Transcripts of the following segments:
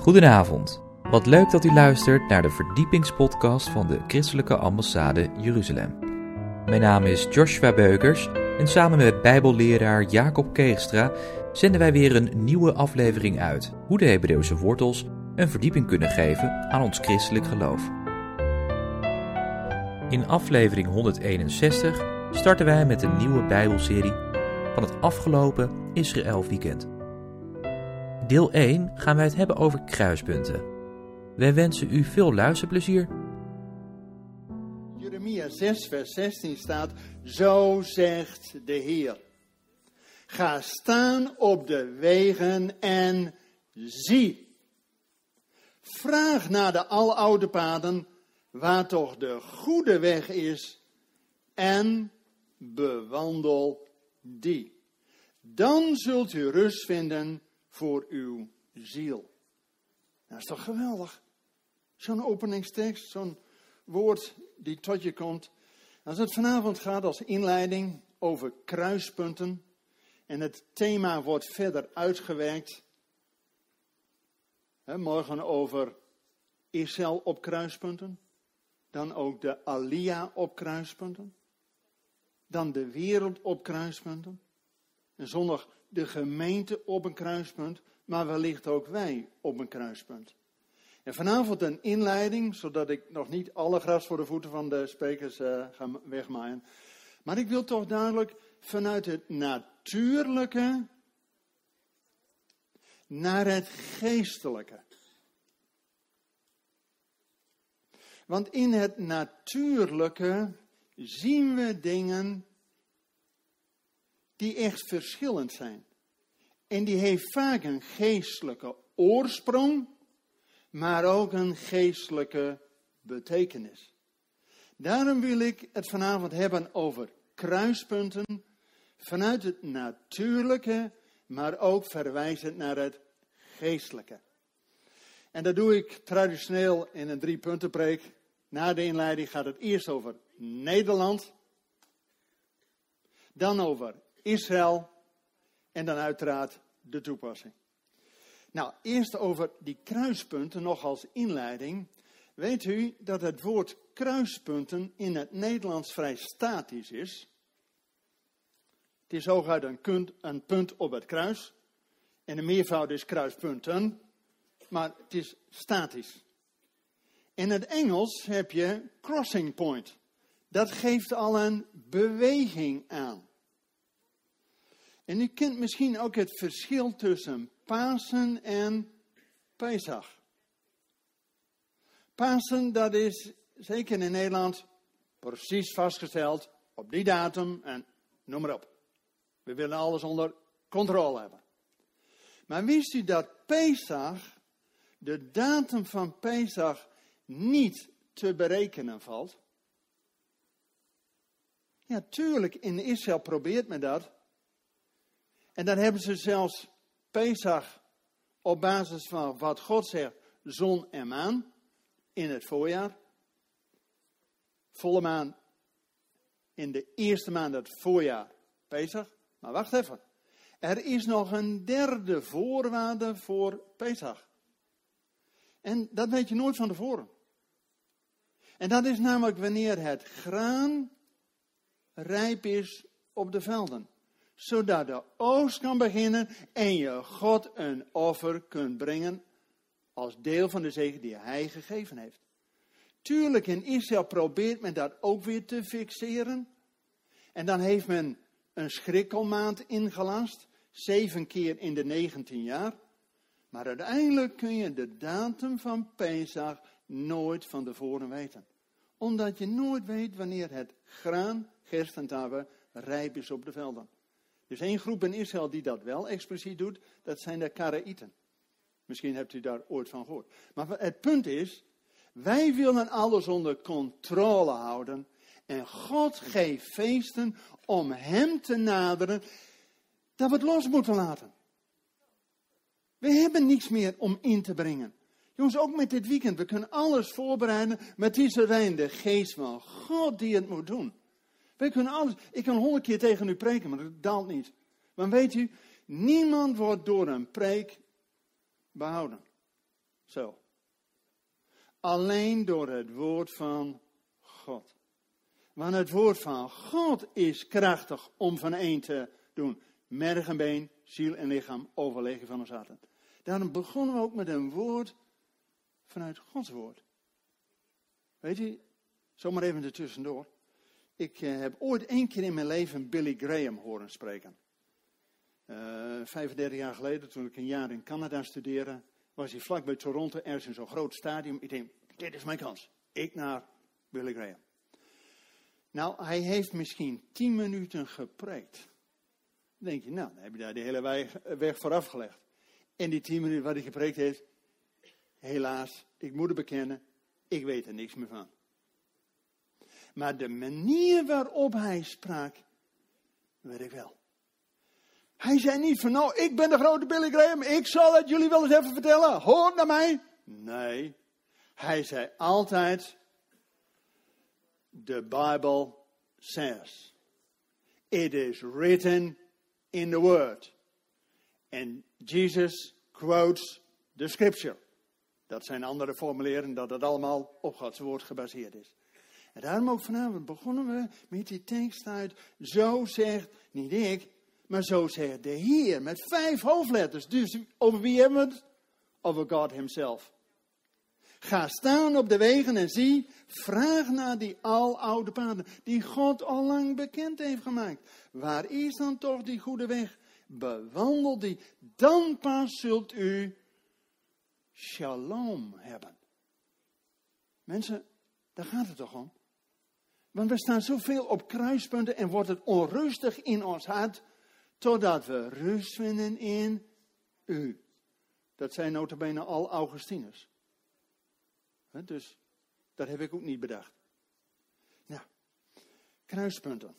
Goedenavond. Wat leuk dat u luistert naar de verdiepingspodcast van de Christelijke Ambassade Jeruzalem. Mijn naam is Joshua Beukers en samen met Bijbelleraar Jacob Keegstra zenden wij weer een nieuwe aflevering uit hoe de Hebreeuwse wortels een verdieping kunnen geven aan ons christelijk geloof. In aflevering 161 starten wij met een nieuwe Bijbelserie van het afgelopen Israël Weekend. Deel 1 gaan wij het hebben over kruispunten. Wij wensen u veel luisterplezier. Jeremia 6, vers 16 staat: Zo zegt de Heer. Ga staan op de wegen en zie. Vraag naar de aloude paden, waar toch de goede weg is, en bewandel die. Dan zult u rust vinden voor uw ziel. Dat is toch geweldig? Zo'n openingstekst, zo'n woord die tot je komt. Als het vanavond gaat als inleiding over kruispunten en het thema wordt verder uitgewerkt. morgen over Israël op kruispunten, dan ook de Alia op kruispunten, dan de wereld op kruispunten. En zondag de gemeente op een kruispunt, maar wellicht ook wij op een kruispunt. En vanavond een inleiding, zodat ik nog niet alle gras voor de voeten van de sprekers uh, ga wegmaaien. Maar ik wil toch duidelijk vanuit het natuurlijke naar het geestelijke. Want in het natuurlijke zien we dingen die echt verschillend zijn. En die heeft vaak een geestelijke oorsprong, maar ook een geestelijke betekenis. Daarom wil ik het vanavond hebben over kruispunten vanuit het natuurlijke, maar ook verwijzend naar het geestelijke. En dat doe ik traditioneel in een drie punten preek. Na de inleiding gaat het eerst over Nederland, dan over Israël en dan uiteraard de toepassing. Nou, eerst over die kruispunten nog als inleiding. Weet u dat het woord kruispunten in het Nederlands vrij statisch is? Het is hooguit een een punt op het kruis. En de meervoud is kruispunten. Maar het is statisch. In het Engels heb je crossing point. Dat geeft al een beweging aan. En u kent misschien ook het verschil tussen Pasen en Pesach. Pasen, dat is zeker in Nederland precies vastgesteld op die datum en noem maar op. We willen alles onder controle hebben. Maar wist u dat Pesach, de datum van Pesach, niet te berekenen valt? Ja, tuurlijk, in Israël probeert men dat. En dan hebben ze zelfs Pesach op basis van wat God zegt, zon en maan in het voorjaar. Volle maan in de eerste maand het voorjaar, Pesach. Maar wacht even. Er is nog een derde voorwaarde voor Pesach. En dat weet je nooit van tevoren. En dat is namelijk wanneer het graan rijp is op de velden zodat de oogst kan beginnen en je God een offer kunt brengen als deel van de zegen die hij gegeven heeft. Tuurlijk, in Israël probeert men dat ook weer te fixeren. En dan heeft men een schrikkelmaand ingelast, zeven keer in de 19 jaar. Maar uiteindelijk kun je de datum van Pesach nooit van tevoren weten. Omdat je nooit weet wanneer het graan, gerst en rijp is op de velden. Is één groep in Israël die dat wel expliciet doet. Dat zijn de Karaïten. Misschien hebt u daar ooit van gehoord. Maar het punt is, wij willen alles onder controle houden. En God geeft feesten om Hem te naderen, dat we het los moeten laten. We hebben niets meer om in te brengen. Jongens, ook met dit weekend, we kunnen alles voorbereiden, maar het is alleen de geest van God die het moet doen. Wij kunnen alles. Ik kan honderd keer tegen u preken, maar dat daalt niet. Maar weet u, niemand wordt door een preek behouden. Zo. Alleen door het woord van God. Want het woord van God is krachtig om van één te doen. Merg en been, ziel en lichaam overleggen van ons harten. Daarom begonnen we ook met een woord vanuit Gods woord. Weet je, zomaar even ertussendoor. Ik eh, heb ooit één keer in mijn leven Billy Graham horen spreken. Uh, eh, 35 jaar geleden, toen ik een jaar in Canada studeerde, was hij vlak bij Toronto, ergens in zo'n groot stadium. Ik denk, dit is mijn kans. Ik naar Billy Graham. Nou, hij heeft misschien 10 minuten gepreekt. Dan denk je, nou, dan heb je daar de hele weg, weg vooraf gelegd. En die 10 minuten wat hij gepreekt heeft, helaas, ik moet het bekennen, ik weet er niks meer van. Maar de manier waarop hij sprak, weet ik wel. Hij zei niet van, nou, ik ben de grote Billy Graham, ik zal het jullie wel eens even vertellen. Hoor naar mij. Nee, hij zei altijd, the Bible says. It is written in the Word. And Jesus quotes the Scripture. Dat zijn andere formuleren dat het allemaal op Gods woord gebaseerd is. En daarom ook vanavond begonnen we met die tekst uit. Zo zegt, niet ik, maar zo zegt de Heer. Met vijf hoofdletters. Dus over wie hebben we het? Over God Himself. Ga staan op de wegen en zie, vraag naar die aloude paden, die God al lang bekend heeft gemaakt. Waar is dan toch die goede weg? Bewandel die, dan pas zult u shalom hebben. Mensen, daar gaat het toch om? Want we staan zoveel op kruispunten en wordt het onrustig in ons hart, totdat we rust vinden in u. Dat zijn notabene al Augustinus. Dus dat heb ik ook niet bedacht. Nou, kruispunten.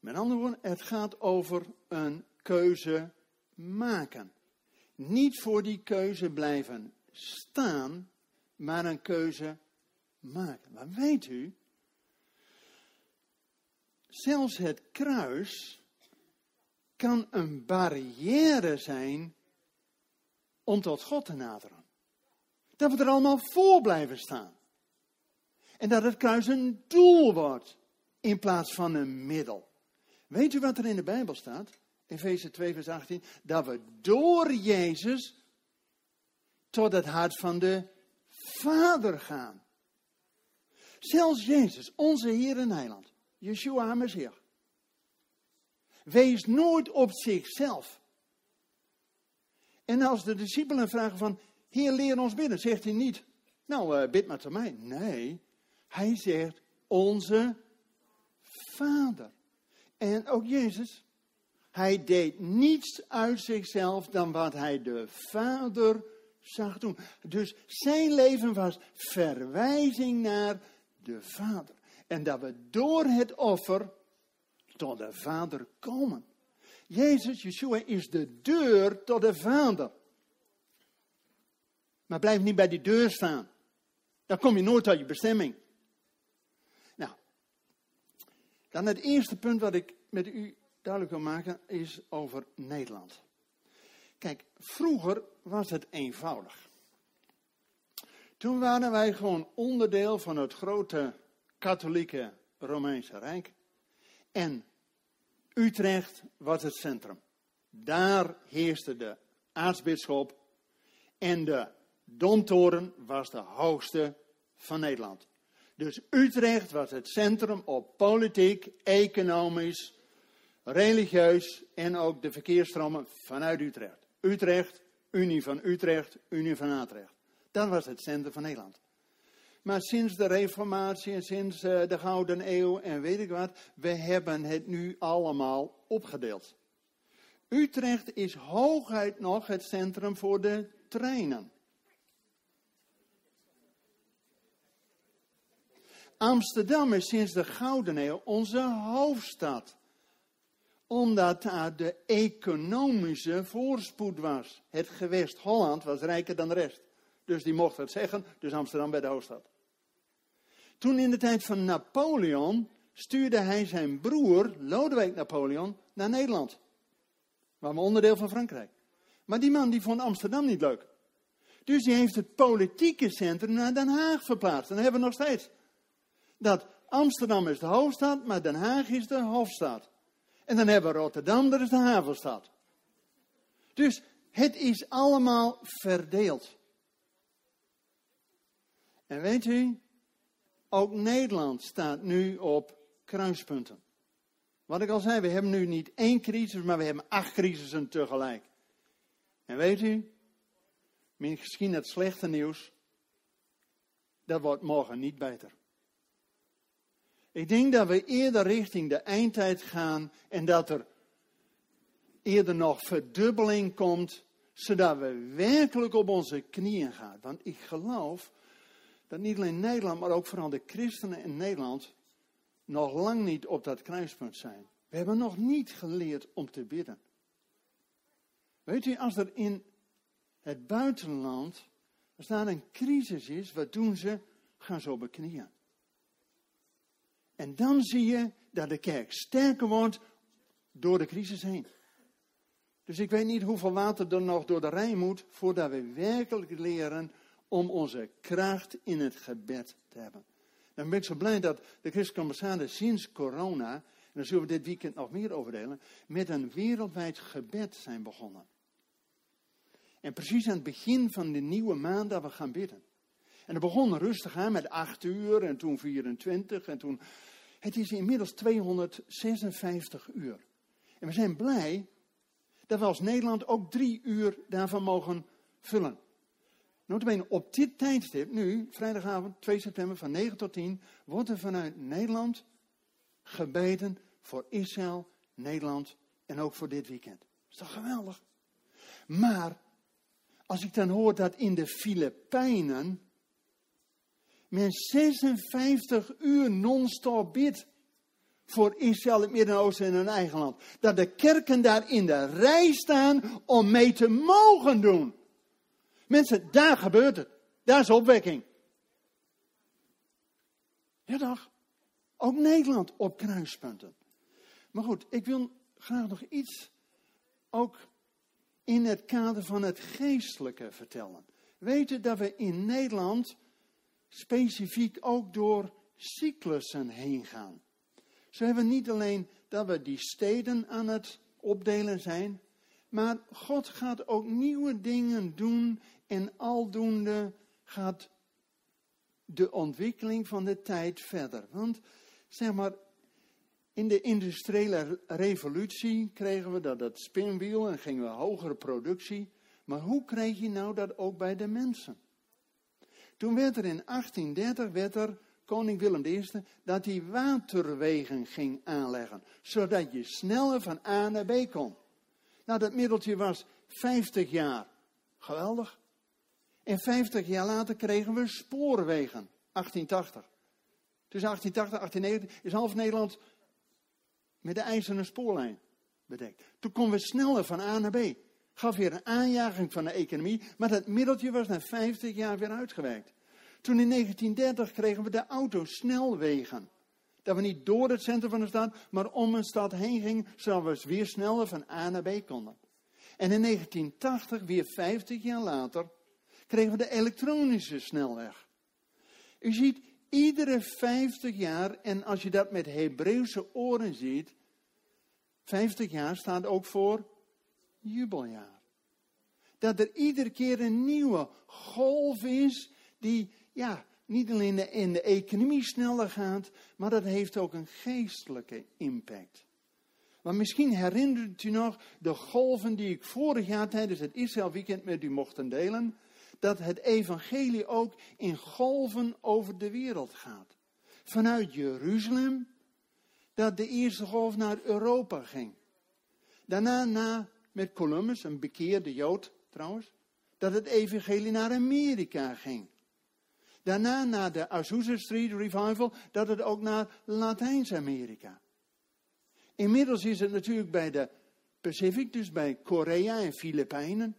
Met andere woorden, het gaat over een keuze maken. Niet voor die keuze blijven staan, maar een keuze maken. Maar weet u, zelfs het kruis kan een barrière zijn om tot God te naderen. Dat we er allemaal voor blijven staan. En dat het kruis een doel wordt in plaats van een middel. Weet u wat er in de Bijbel staat? Efeze 2, vers 18. Dat we door Jezus tot het hart van de Vader gaan. Zelfs Jezus, onze Heer en Heiland, Yeshua HaMashiach, wees nooit op zichzelf. En als de discipelen vragen van, Heer, leer ons bidden. Zegt hij niet, nou, uh, bid maar tot mij. Nee, hij zegt, onze Vader. En ook Jezus, hij deed niets uit zichzelf dan wat hij de Vader zag doen. Dus zijn leven was verwijzing naar de Vader. En dat we door het offer tot de Vader komen. Jezus, Yeshua, is de deur tot de Vader. Maar blijf niet bij die deur staan. Dan kom je nooit tot je bestemming. Nou, dan het eerste punt wat ik met u duidelijk wil maken is over Nederland. Kijk, vroeger was het eenvoudig. Toen waren wij gewoon onderdeel van het grote katholieke Romeinse Rijk. En Utrecht was het centrum. Daar heerste de aartsbisschop en de Domtoren was de hoogste van Nederland. Dus Utrecht was het centrum op politiek, economisch, religieus en ook de verkeersstromen vanuit Utrecht. Utrecht, Unie van Utrecht, Unie van Atrecht. Dat was het centrum van Nederland. Maar sinds de Reformatie en sinds eh, de Gouden Eeuw en weet ik wat, we hebben het nu allemaal opgedeeld. Utrecht is hooguit nog het centrum voor de treinen. Amsterdam is sinds de Gouden Eeuw onze hoofdstad. Omdat daar de economische voorspoed was. Het gewest Holland was rijker dan de rest. Dus die mocht het zeggen, dus Amsterdam bij de hoofdstad. Toen in de tijd van Napoleon stuurde hij zijn broer, Lodewijk Napoleon, naar Nederland. Waar we onderdeel van Frankrijk. Maar die man die vond Amsterdam niet leuk. Dus die heeft het politieke centrum naar Den Haag verplaatst. En dat hebben we nog steeds. Dat Amsterdam is de hoofdstad, maar Den Haag is de hoofdstad. En dan hebben we Rotterdam, dat is de havenstad. Dus het is allemaal verdeeld. En weet u, ook Nederland staat nu op kruispunten. Wat ik al zei, we hebben nu niet één crisis, maar we hebben acht crisissen tegelijk. En weet u, misschien het slechte nieuws, dat wordt morgen niet beter. Ik denk dat we eerder richting de eindtijd gaan en dat er eerder nog verdubbeling komt, zodat we werkelijk op onze knieën gaan. Want ik geloof dat niet alleen Nederland, maar ook vooral de christenen in Nederland nog lang niet op dat kruispunt zijn. We hebben nog niet geleerd om te bidden. Weet u, als er in het buitenland, als daar een crisis is, wat doen ze? Gaan ze op de knieën. En dan zie je dat de kerk sterker wordt door de crisis heen. Dus ik weet niet hoeveel water er nog door de Rijn moet voordat we werkelijk leren om onze kracht in het gebed te hebben. Dan ben ik zo blij dat de christelijke ambassade sinds corona, en daar zullen we dit weekend nog meer over delen, met een wereldwijd gebed zijn begonnen. En precies aan het begin van de nieuwe maand dat we gaan bidden. En het begon rustig aan met 8 uur en toen 24 en toen. Het is inmiddels 256 uur. En we zijn blij dat we als Nederland ook drie uur daarvan mogen vullen. Notabene op dit tijdstip, nu, vrijdagavond 2 september van 9 tot 10, wordt er vanuit Nederland gebeden voor Israël, Nederland en ook voor dit weekend. Is toch geweldig? Maar als ik dan hoor dat in de Filipijnen men 56 uur non-stop bidt voor Israël, het Midden-Oosten en hun eigen land. Dat de kerken daar in de rij staan om mee te mogen doen. Mensen, daar gebeurt het. Daar is opwekking. Ja toch? Ook Nederland op kruispunten. Maar goed, ik wil graag nog iets ook in het kader van het geestelijke vertellen. Weten dat we in Nederland specifiek ook door cyclussen heen gaan. Zo hebben we niet alleen dat we die steden aan het opdelen zijn, maar God gaat ook nieuwe dingen doen en aldoende gaat de ontwikkeling van de tijd verder. Want zeg maar, in de industriële revolutie kregen we dat, dat spinwiel en gingen we hogere productie. Maar hoe kreeg je nou dat ook bij de mensen? Toen werd er in 1830 werd er koning Willem I dat hij waterwegen ging aanleggen, zodat je sneller van A naar B kon. Nou, dat middeltje was 50 jaar. Geweldig. En 50 jaar later kregen we spoorwegen, 1880. Tussen 1880 en 1890 is half Nederland met de ijzeren spoorlijn bedekt. Toen konden we sneller van A naar B. Gaf weer een aanjaging van de economie, maar dat middeltje was na 50 jaar weer uitgewerkt. Toen in 1930 kregen we de autosnelwegen. Dat we niet door het centrum van de stad, maar om een stad heen gingen, zodat we weer sneller van A naar B konden. En in 1980, weer 50 jaar later, kregen we de elektronische snelweg. U ziet, iedere 50 jaar, en als je dat met Hebreeuwse oren ziet, 50 jaar staat ook voor jubeljaar. Dat er iedere keer een nieuwe golf is die ja, niet alleen in de economie sneller gaat, maar dat heeft ook een geestelijke impact. Maar misschien herinnert u nog de golven die ik vorig jaar tijdens het Israël weekend met u mocht delen. Dat het evangelie ook in golven over de wereld gaat. Vanuit Jeruzalem, dat de eerste golf naar Europa ging. Daarna na, met Columbus, een bekeerde Jood trouwens, dat het evangelie naar Amerika ging. Daarna naar de Azusa Street Revival, dat het ook naar Latijns-Amerika. Inmiddels is het natuurlijk bij de Pacific, dus bij Korea en Filipijnen.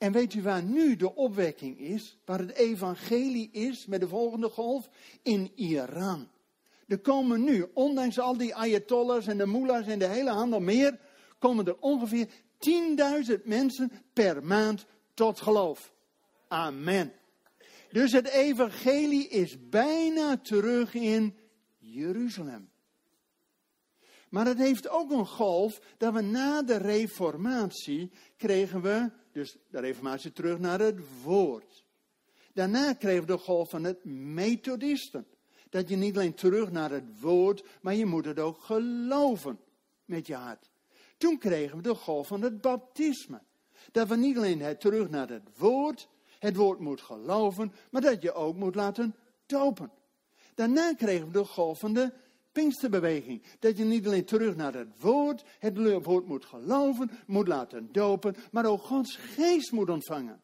En weet u waar nu de opwekking is? Waar het evangelie is met de volgende golf? In Iran. Er komen nu, ondanks al die ayatollahs en de mullahs en de hele handel meer, komen er ongeveer 10.000 mensen per maand tot geloof. Amen. Dus het evangelie is bijna terug in Jeruzalem. Maar het heeft ook een golf dat we na de reformatie kregen we, dus de reformatie terug naar het woord. Daarna kregen we de golf van het methodisten. Dat je niet alleen terug naar het woord, maar je moet het ook geloven met je hart. Toen kregen we de golf van het baptisme. Dat we niet alleen het terug naar het woord, het woord moet geloven, maar dat je ook moet laten dopen. Daarna kregen we de golf van de Pinksterbeweging. Dat je niet alleen terug naar het woord, het woord moet geloven, moet laten dopen, maar ook Gods geest moet ontvangen.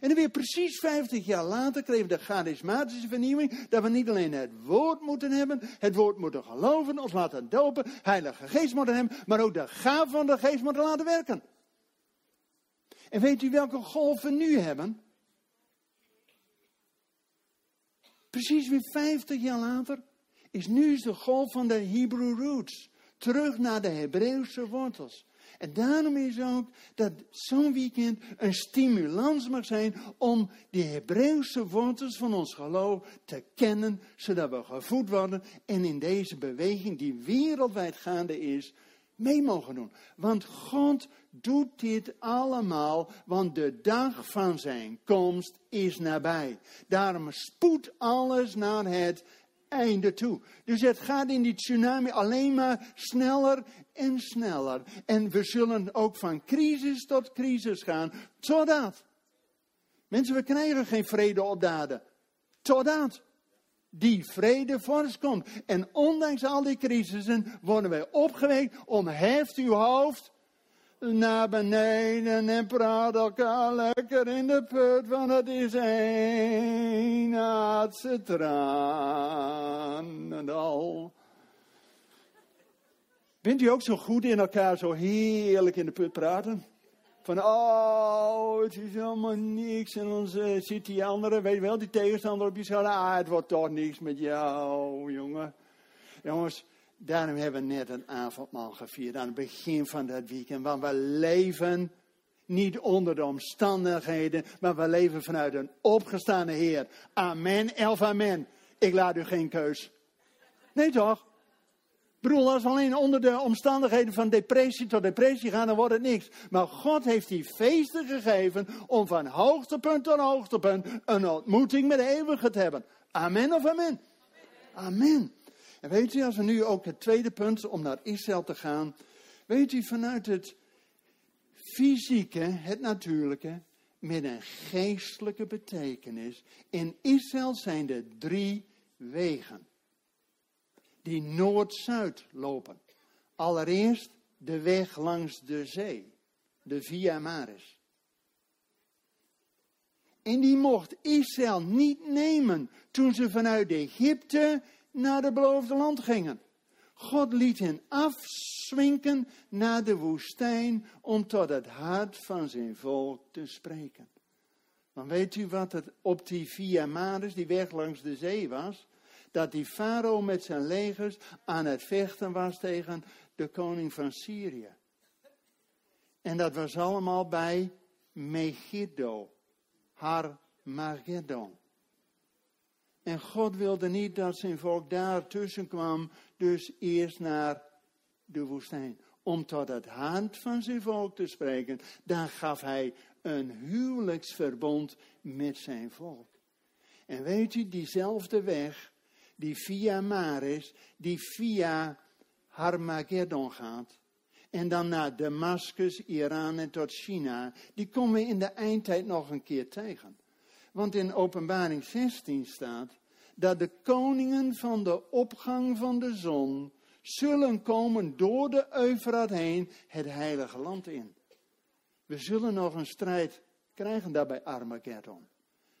En dan weer precies 50 jaar later kregen we de charismatische vernieuwing, dat we niet alleen het woord moeten hebben, het woord moeten geloven, ons laten dopen, heilige geest moeten hebben, maar ook de gaaf van de geest moeten laten werken. En weet u welke golf we nu hebben? Precies weer 50 jaar later is nu de golf van de Hebrew roots. Terug naar de Hebreeuwse wortels. En daarom is ook dat zo'n weekend een stimulans mag zijn om die Hebreeuwse wortels van ons geloof te kennen, zodat we gevoed worden en in deze beweging die wereldwijd gaande is, mee mogen doen. Want God doet dit allemaal, want de dag van zijn komst is nabij. Daarom spoedt alles naar het einde toe. Dus het gaat in die tsunami alleen maar sneller en sneller. En we zullen ook van crisis tot crisis gaan, totdat. Mensen, we krijgen geen vrede op daden. Totdat die vrede vorst komt. En ondanks al die crisissen worden wij opgewekt om heft uw hoofd naar beneden en praat elkaar lekker in de put, want het is een aardse al. Bent u ook zo goed in elkaar zo heerlijk in de put praten? Van, oh, het is helemaal niks. En dan uh, zit die andere, weet je wel, die tegenstander op je schouder. Ah, het wordt toch niks met jou, jongen. Jongens, daarom hebben we net een avondmaal gevierd aan het begin van dat weekend. Want we leven niet onder de omstandigheden, maar we leven vanuit een opgestaande Heer. Amen, elf amen. Ik laat u geen keus. Nee toch? bedoel, als we alleen onder de omstandigheden van depressie tot depressie gaan, dan wordt het niks. Maar God heeft die feesten gegeven om van hoogtepunt tot hoogtepunt een ontmoeting met de eeuwige te hebben. Amen of amen? Amen. En weet u, als we nu ook het tweede punt, om naar Israël te gaan. Weet u, vanuit het fysieke, het natuurlijke, met een geestelijke betekenis. In Israël zijn er drie wegen die noord-zuid lopen. Allereerst de weg langs de zee, de Via Maris. En die mocht Israël niet nemen toen ze vanuit Egypte naar het beloofde land gingen. God liet hen afzwinken naar de woestijn om tot het hart van zijn volk te spreken. Dan weet u wat het op die Via Maris, die weg langs de zee was? dat die farao met zijn legers aan het vechten was tegen de koning van Syrië. En dat was allemaal bij Megiddo, Har Magedon. En God wilde niet dat zijn volk daar tussen kwam, dus eerst naar de woestijn. Om tot het hand van zijn volk te spreken. Dan gaf hij een huwelijksverbond met zijn volk. En weet u, diezelfde weg die via Maris, die via Harmageddon gaat. En dan naar Damascus, Iran en tot China. Die komen we in de eindtijd nog een keer tegen. Want in openbaring 16 staat dat de koningen van de opgang van de zon zullen komen door de Eufraat heen het heilige land in. We zullen nog een strijd krijgen daar bij Armageddon.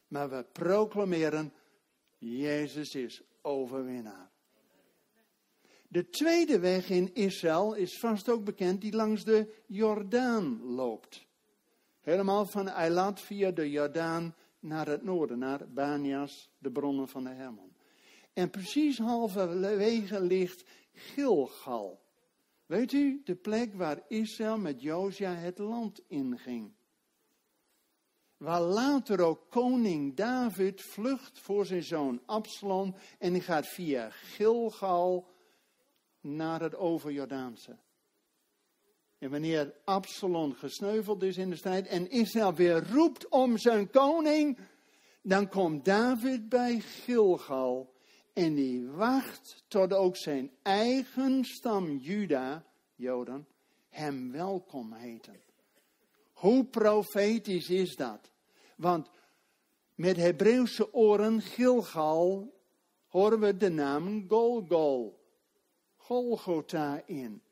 Maar we proclameren, Jezus is overwinnaar. De tweede weg in Israël is vast ook bekend, die langs de Jordaan loopt. Helemaal van Eilat via de Jordaan naar het noorden, naar Banias, de bronnen van de Hermon. En precies halverwege ligt Gilgal. Weet u, de plek waar Israël met Josia het land inging. Waar later ook koning David vlucht voor zijn zoon Absalom en gaat via Gilgal naar het overjordaanse. En wanneer Absalom gesneuveld is in de strijd en Israël weer roept om zijn koning, dan komt David bij Gilgal en die wacht tot ook zijn eigen stam Juda, Joden, hem welkom heten. Hoe profetisch is dat? Want met Hebreeuwse oren, Gilgal, horen we de naam Golgol, Golgotha in.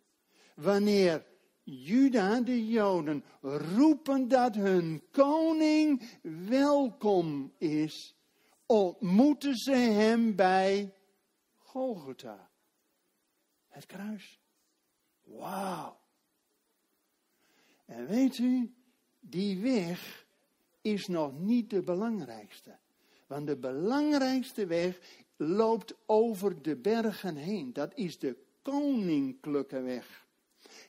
Wanneer Juda, de Joden, roepen dat hun koning welkom is, ontmoeten ze hem bij Golgotha. Het kruis. Wauw. En weet u, die weg is nog niet de belangrijkste. Want de belangrijkste weg loopt over de bergen heen. Dat is de koninklijke weg.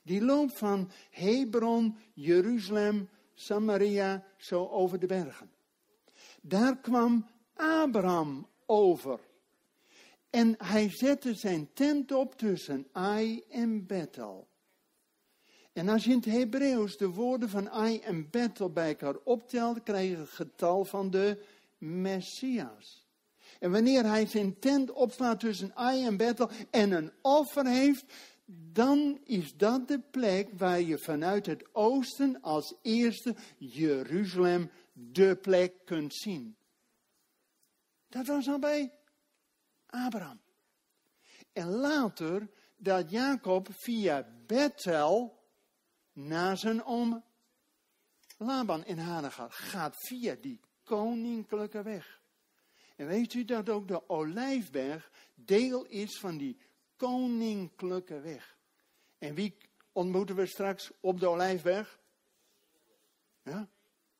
Die loopt van Hebron, Jeruzalem, Samaria, zo over de bergen. Daar kwam Abraham over. En hij zette zijn tent op tussen Ai en Bethel. En als je in het Hebreeuws de woorden van Ai en Bethel bij elkaar optelt, krijg je het getal van de Messias. En wanneer hij zijn tent opslaat tussen Ai en Bethel en een offer heeft, dan is dat de plek waar je vanuit het oosten als eerste Jeruzalem de plek kunt zien. Dat was al bij Abraham. En later dat Jacob via Bethel naar zijn oom Laban in Hanegar gaat via die koninklijke weg. En weet u dat ook de Olijfberg deel is van die koninklijke weg. En wie ontmoeten we straks op de Olijfberg? Ja,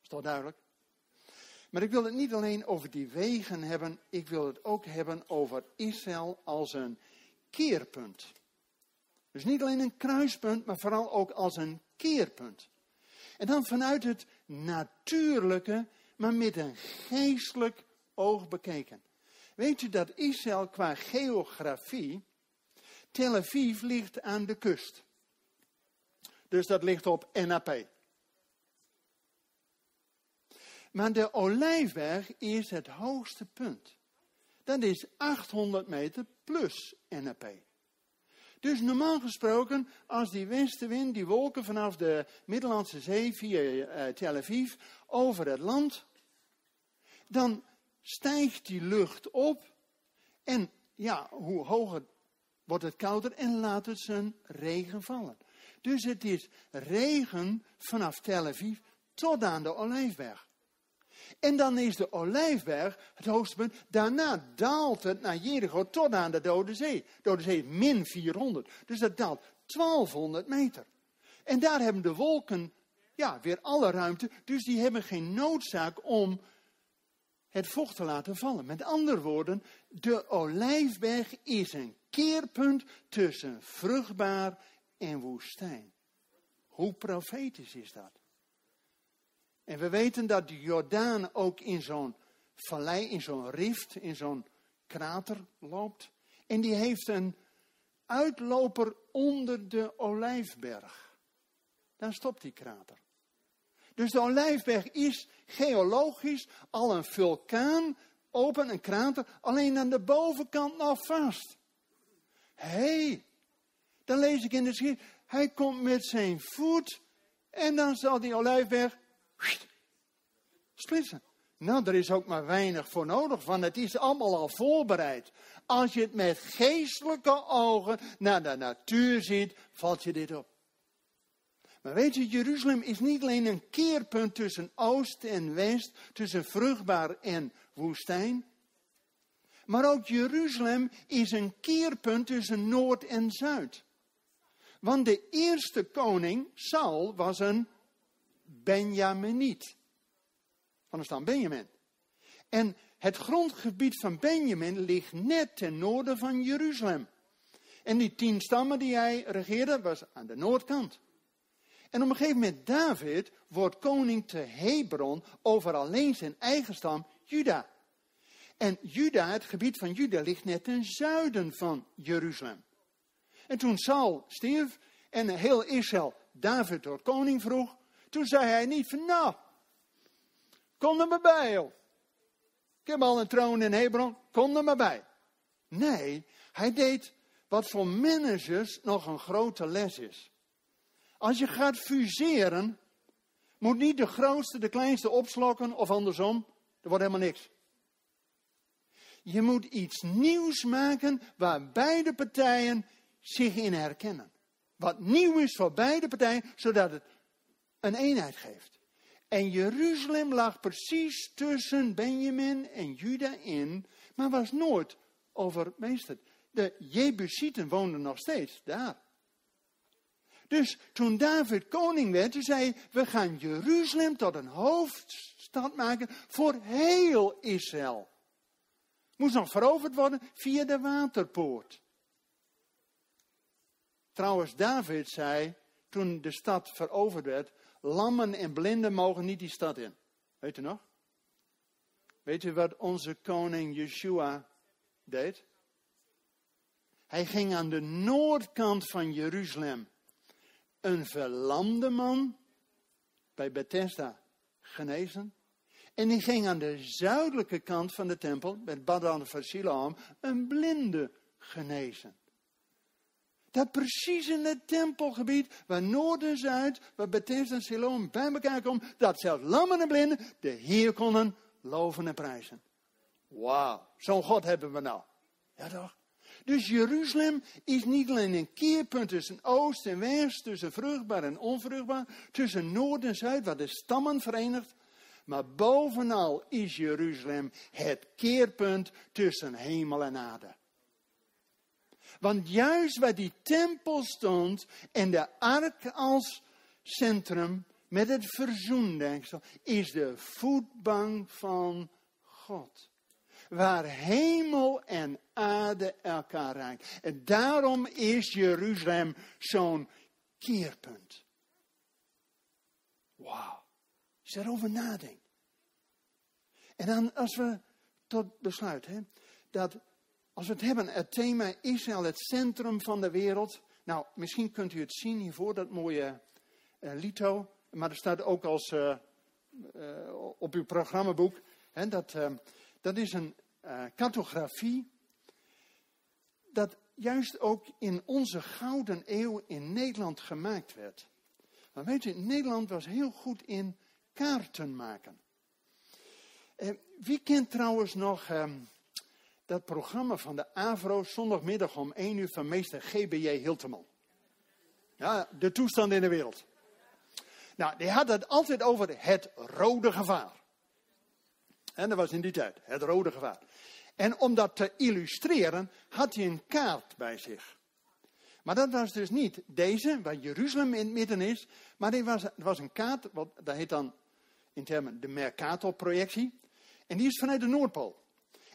is toch duidelijk? Maar ik wil het niet alleen over die wegen hebben, ik wil het ook hebben over Israël als een keerpunt. Dus niet alleen een kruispunt, maar vooral ook als een keerpunt. En dan vanuit het natuurlijke, maar met een geestelijk oog bekeken. Weet u dat Israël qua geografie, Tel Aviv ligt aan de kust. Dus dat ligt op NAP. Maar de Olijfberg is het hoogste punt. Dat is 800 meter plus NAP. Dus normaal gesproken, als die westenwind, die wolken vanaf de Middellandse Zee via uh, Tel Aviv over het land, dan stijgt die lucht op en ja, hoe hoger wordt het kouder en laat het zijn regen vallen. Dus het is regen vanaf Tel Aviv tot aan de Olijfberg. En dan is de Olijfberg het hoogste punt. Daarna daalt het naar Jericho tot aan de Dode Zee. Dode Zee is min 400. Dus dat daalt 1200 meter. En daar hebben de wolken ja, weer alle ruimte. Dus die hebben geen noodzaak om het vocht te laten vallen. Met andere woorden, de Olijfberg is een keerpunt tussen vruchtbaar en woestijn. Hoe profetisch is dat? En we weten dat de Jordaan ook in zo'n vallei, in zo'n rift, in zo'n krater loopt. En die heeft een uitloper onder de olijfberg. Dan stopt die krater. Dus de olijfberg is geologisch al een vulkaan, open een krater, alleen aan de bovenkant nog vast. Hé, hey, dan lees ik in de schrift, hij komt met zijn voet en dan zal die olijfberg splitsen. Nou, er is ook maar weinig voor nodig, want het is allemaal al voorbereid. Als je het met geestelijke ogen naar de natuur ziet, valt je dit op. Maar weet je, Jeruzalem is niet alleen een keerpunt tussen oost en west, tussen vruchtbaar en woestijn. Maar ook Jeruzalem is een keerpunt tussen noord en zuid. Want de eerste koning, Saul, was een Benjaminiet. Van de stam Benjamin. En het grondgebied van Benjamin ligt net ten noorden van Jeruzalem. En die tien stammen die hij regeerde, was aan de noordkant. En op een gegeven moment, David wordt koning te Hebron over alleen zijn eigen stam, Juda. En Juda, het gebied van Juda, ligt net ten zuiden van Jeruzalem. En toen Saul stierf en heel Israël David tot koning vroeg, toen zei hij niet van, nou, kom er maar bij, joh. Ik heb al een troon in Hebron, kom er maar bij. Nee, hij deed wat voor managers nog een grote les is. Als je gaat fuseren, moet niet de grootste de kleinste opslokken of andersom. Er wordt helemaal niks. Je moet iets nieuws maken waar beide partijen zich in herkennen. Wat nieuw is voor beide partijen, zodat het een eenheid geeft. En Jeruzalem lag precies tussen Benjamin en Juda in, maar was nooit overmeesterd. De Jebusieten woonden nog steeds daar. Dus toen David koning werd, zei hij, we gaan Jeruzalem tot een hoofdstad maken voor heel Israël. Moest nog veroverd worden via de waterpoort. Trouwens, David zei, toen de stad veroverd werd, lammen en blinden mogen niet die stad in. Weet u nog? Weet u wat onze koning Yeshua deed? Hij ging aan de noordkant van Jeruzalem een verlamde man bij Bethesda genezen. En die ging aan de zuidelijke kant van de tempel, met Badan van Siloam, een blinde genezen. Dat precies in het tempelgebied, waar Noord en Zuid, waar Bethesda en Siloam bij elkaar komen, dat zelfs lammen en blinden de Heer konden loven en prijzen. Wauw, zo'n God hebben we nou. Ja toch? Dus Jeruzalem is niet alleen een keerpunt tussen oost en west, tussen vruchtbaar en onvruchtbaar, tussen noord en zuid, waar de stammen verenigt. Maar bovenal is Jeruzalem het keerpunt tussen hemel en aarde. Want juist waar die tempel stond en de ark als centrum met het verzoendenksel, is de voetbank van God waar hemel en aarde elkaar raken. En daarom is Jeruzalem zo'n keerpunt. Wauw. Als je erover nadenkt. En dan als we tot besluit, hè, dat als we het hebben, het thema Israël, het centrum van de wereld. Nou, misschien kunt u het zien hiervoor, dat mooie uh, lito. Maar er staat ook als uh, uh, op uw programmaboek. Hè, dat, dat is een cartografie, dat juist ook in onze gouden eeuw in Nederland gemaakt werd. Maar weet u, Nederland was heel goed in kaarten maken. Uh, wie kent trouwens nog uh, dat programma van de AVRO zondagmiddag om 1 uur van meester GBJ Hilteman? Ja, de toestand in de wereld. Nou, die had het altijd over het rode gevaar. En dat was in die tijd, het rode gevaar. En om dat te illustreren had hij een kaart bij zich. Maar dat was dus niet deze, waar Jeruzalem in het midden is. Maar dit was, was een kaart, wat, dat heet dan in termen de Mercator-projectie. En die is vanuit de Noordpool.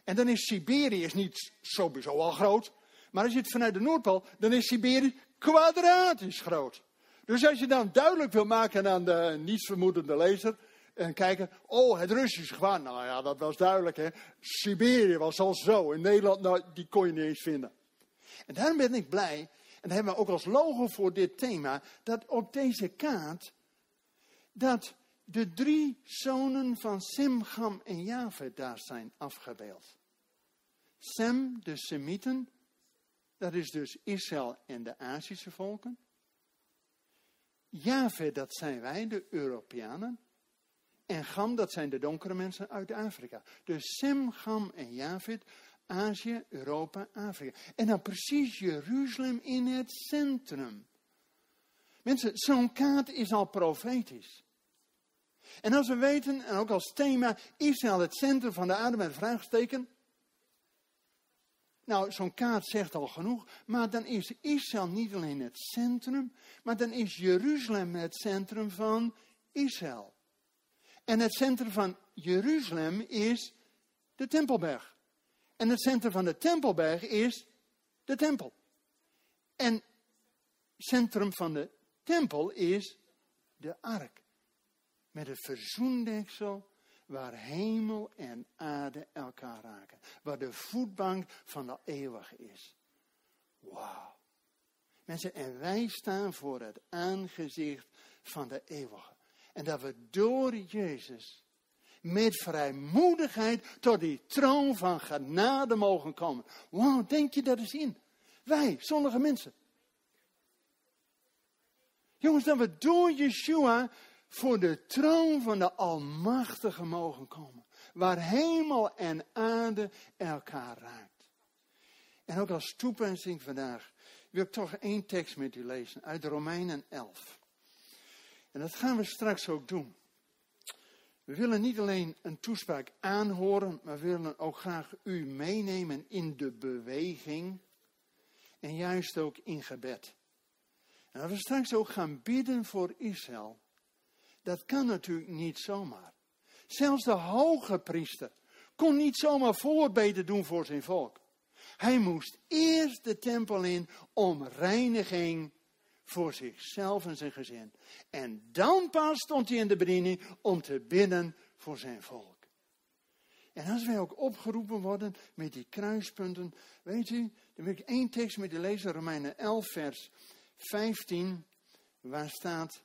En dan is Siberië is niet sowieso al groot. Maar als je het vanuit de Noordpool, dan is Siberië kwadratisch groot. Dus als je dan duidelijk wil maken aan de nietsvermoedende lezer en kijken, oh, het Russische gevaar. Nou ja, dat was duidelijk, hè. Siberië was al zo. In Nederland, nou, die kon je niet eens vinden. En daarom ben ik blij, en dat hebben we ook als logo voor dit thema, dat op deze kaart, dat de drie zonen van Sem, Gam en Javed daar zijn afgebeeld. Sem, de Semieten, dat is dus Israël en de Azische volken. Javed, dat zijn wij, de Europeanen. En Gam, dat zijn de donkere mensen uit Afrika. Dus Sem, Gam en Javid, Azië, Europa, Afrika. En dan precies Jeruzalem in het centrum. Mensen, zo'n kaart is al profetisch. En als we weten, en ook als thema, Israël het centrum van de aarde met een vraagteken. Nou, zo'n kaart zegt al genoeg, maar dan is Israël niet alleen het centrum, maar dan is Jeruzalem het centrum van Israël. En het centrum van Jeruzalem is de Tempelberg. En het centrum van de Tempelberg is de tempel. En het centrum van de tempel is de ark. Met het verzoendeksel waar hemel en aarde elkaar raken. Waar de voetbank van de eeuwige is. Wauw. Mensen, en wij staan voor het aangezicht van de eeuwige. En dat we door Jezus met vrijmoedigheid tot die troon van genade mogen komen. Wauw, denk je dat eens in? Wij, zondige mensen. Jongens, dat we door Yeshua voor de troon van de Almachtige mogen komen. Waar hemel en aarde elkaar raakt. En ook als toepassing vandaag wil ik toch één tekst met u lezen uit Romeinen 11. En dat gaan we straks ook doen. We willen niet alleen een toespraak aanhoren, maar we willen ook graag u meenemen in de beweging en juist ook in gebed. En als we straks ook gaan bidden voor Israël, dat kan natuurlijk niet zomaar. Zelfs de hoge priester kon niet zomaar voorbeden doen voor zijn volk. Hij moest eerst de tempel in om reiniging voor zichzelf en zijn gezin. En dan pas stond hij in de bediening om te bidden voor zijn volk. En als wij ook opgeroepen worden met die kruispunten, weet u, dan wil ik één tekst met u lezen, Romeinen 11, vers 15, waar staat,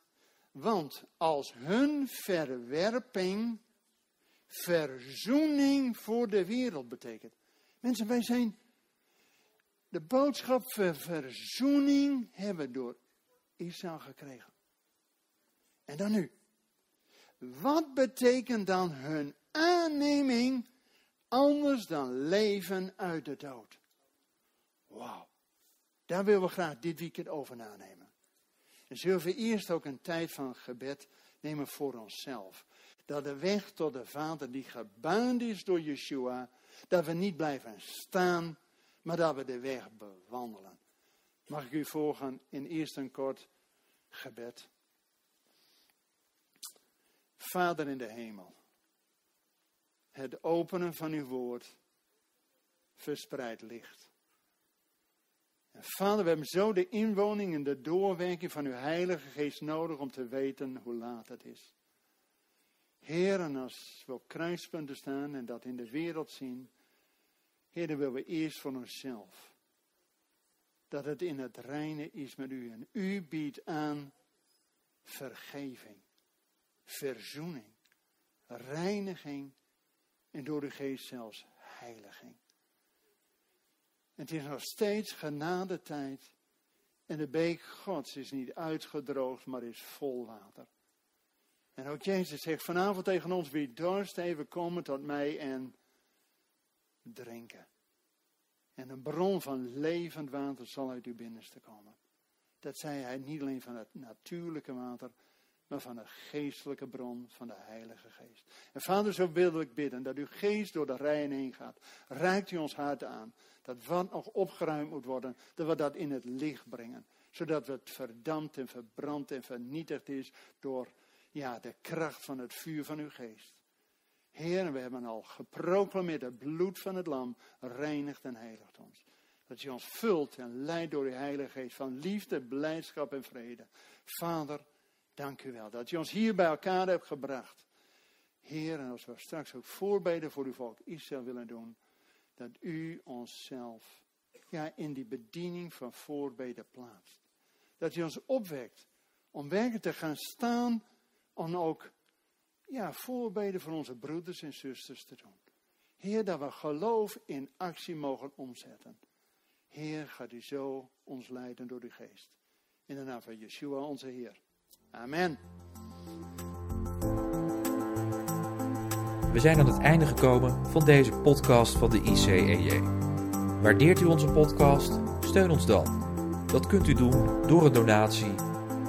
want als hun verwerping verzoening voor de wereld betekent. Mensen, wij zijn de boodschap van verzoening hebben door Israël gekregen. En dan nu. Wat betekent dan hun aanneming anders dan leven uit de dood? Wauw. Daar willen we graag dit weekend over nanemen. En zullen we eerst ook een tijd van gebed nemen voor onszelf. Dat de weg tot de Vader die gebaand is door Yeshua, dat we niet blijven staan, maar dat we de weg bewandelen. Mag ik u volgen in eerst een kort gebed? Vader in de hemel, het openen van uw woord verspreidt licht. En vader, we hebben zo de inwoning en de doorwerking van uw Heilige Geest nodig om te weten hoe laat het is. Heer, en als we op kruispunten staan en dat in de wereld zien, Heer, dan willen we eerst voor onszelf. Dat het in het reine is met u. En u biedt aan vergeving, verzoening, reiniging en door de geest zelfs heiliging. Het is nog steeds genadetijd. En de beek Gods is niet uitgedroogd, maar is vol water. En ook Jezus zegt vanavond tegen ons, wie dorst even komen tot mij en drinken. En een bron van levend water zal uit uw binnenste komen. Dat zei hij niet alleen van het natuurlijke water, maar van de geestelijke bron van de Heilige Geest. En vader, zo wil ik bidden dat uw geest door de rijen heen gaat. Rijkt u ons hart aan. Dat wat nog opgeruimd moet worden, dat we dat in het licht brengen. Zodat het verdampt en verbrand en vernietigd is door ja, de kracht van het vuur van uw geest. Heer, we hebben al geproclameerd, het bloed van het lam reinigt en heiligt ons. Dat je ons vult en leidt door uw Heilige Geest van liefde, blijdschap en vrede. Vader, dank u wel dat je ons hier bij elkaar hebt gebracht. Heer, en als we straks ook voorbeden voor uw volk Israël willen doen, dat u onszelf ja, in die bediening van voorbeden plaatst. Dat u ons opwekt om werkelijk te gaan staan om ook ja, voorbeden voor onze broeders en zusters te doen. Heer, dat we geloof in actie mogen omzetten. Heer, gaat u zo ons leiden door uw geest. In de naam van Yeshua onze Heer. Amen. We zijn aan het einde gekomen van deze podcast van de ICEJ. Waardeert u onze podcast? Steun ons dan. Dat kunt u doen door een donatie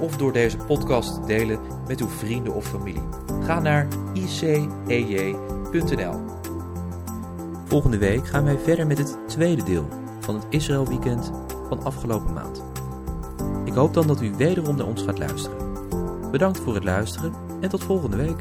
of door deze podcast te delen met uw vrienden of familie. Ga naar icej.nl. Volgende week gaan wij verder met het tweede deel van het Israël Weekend van afgelopen maand. Ik hoop dan dat u wederom naar ons gaat luisteren. Bedankt voor het luisteren en tot volgende week.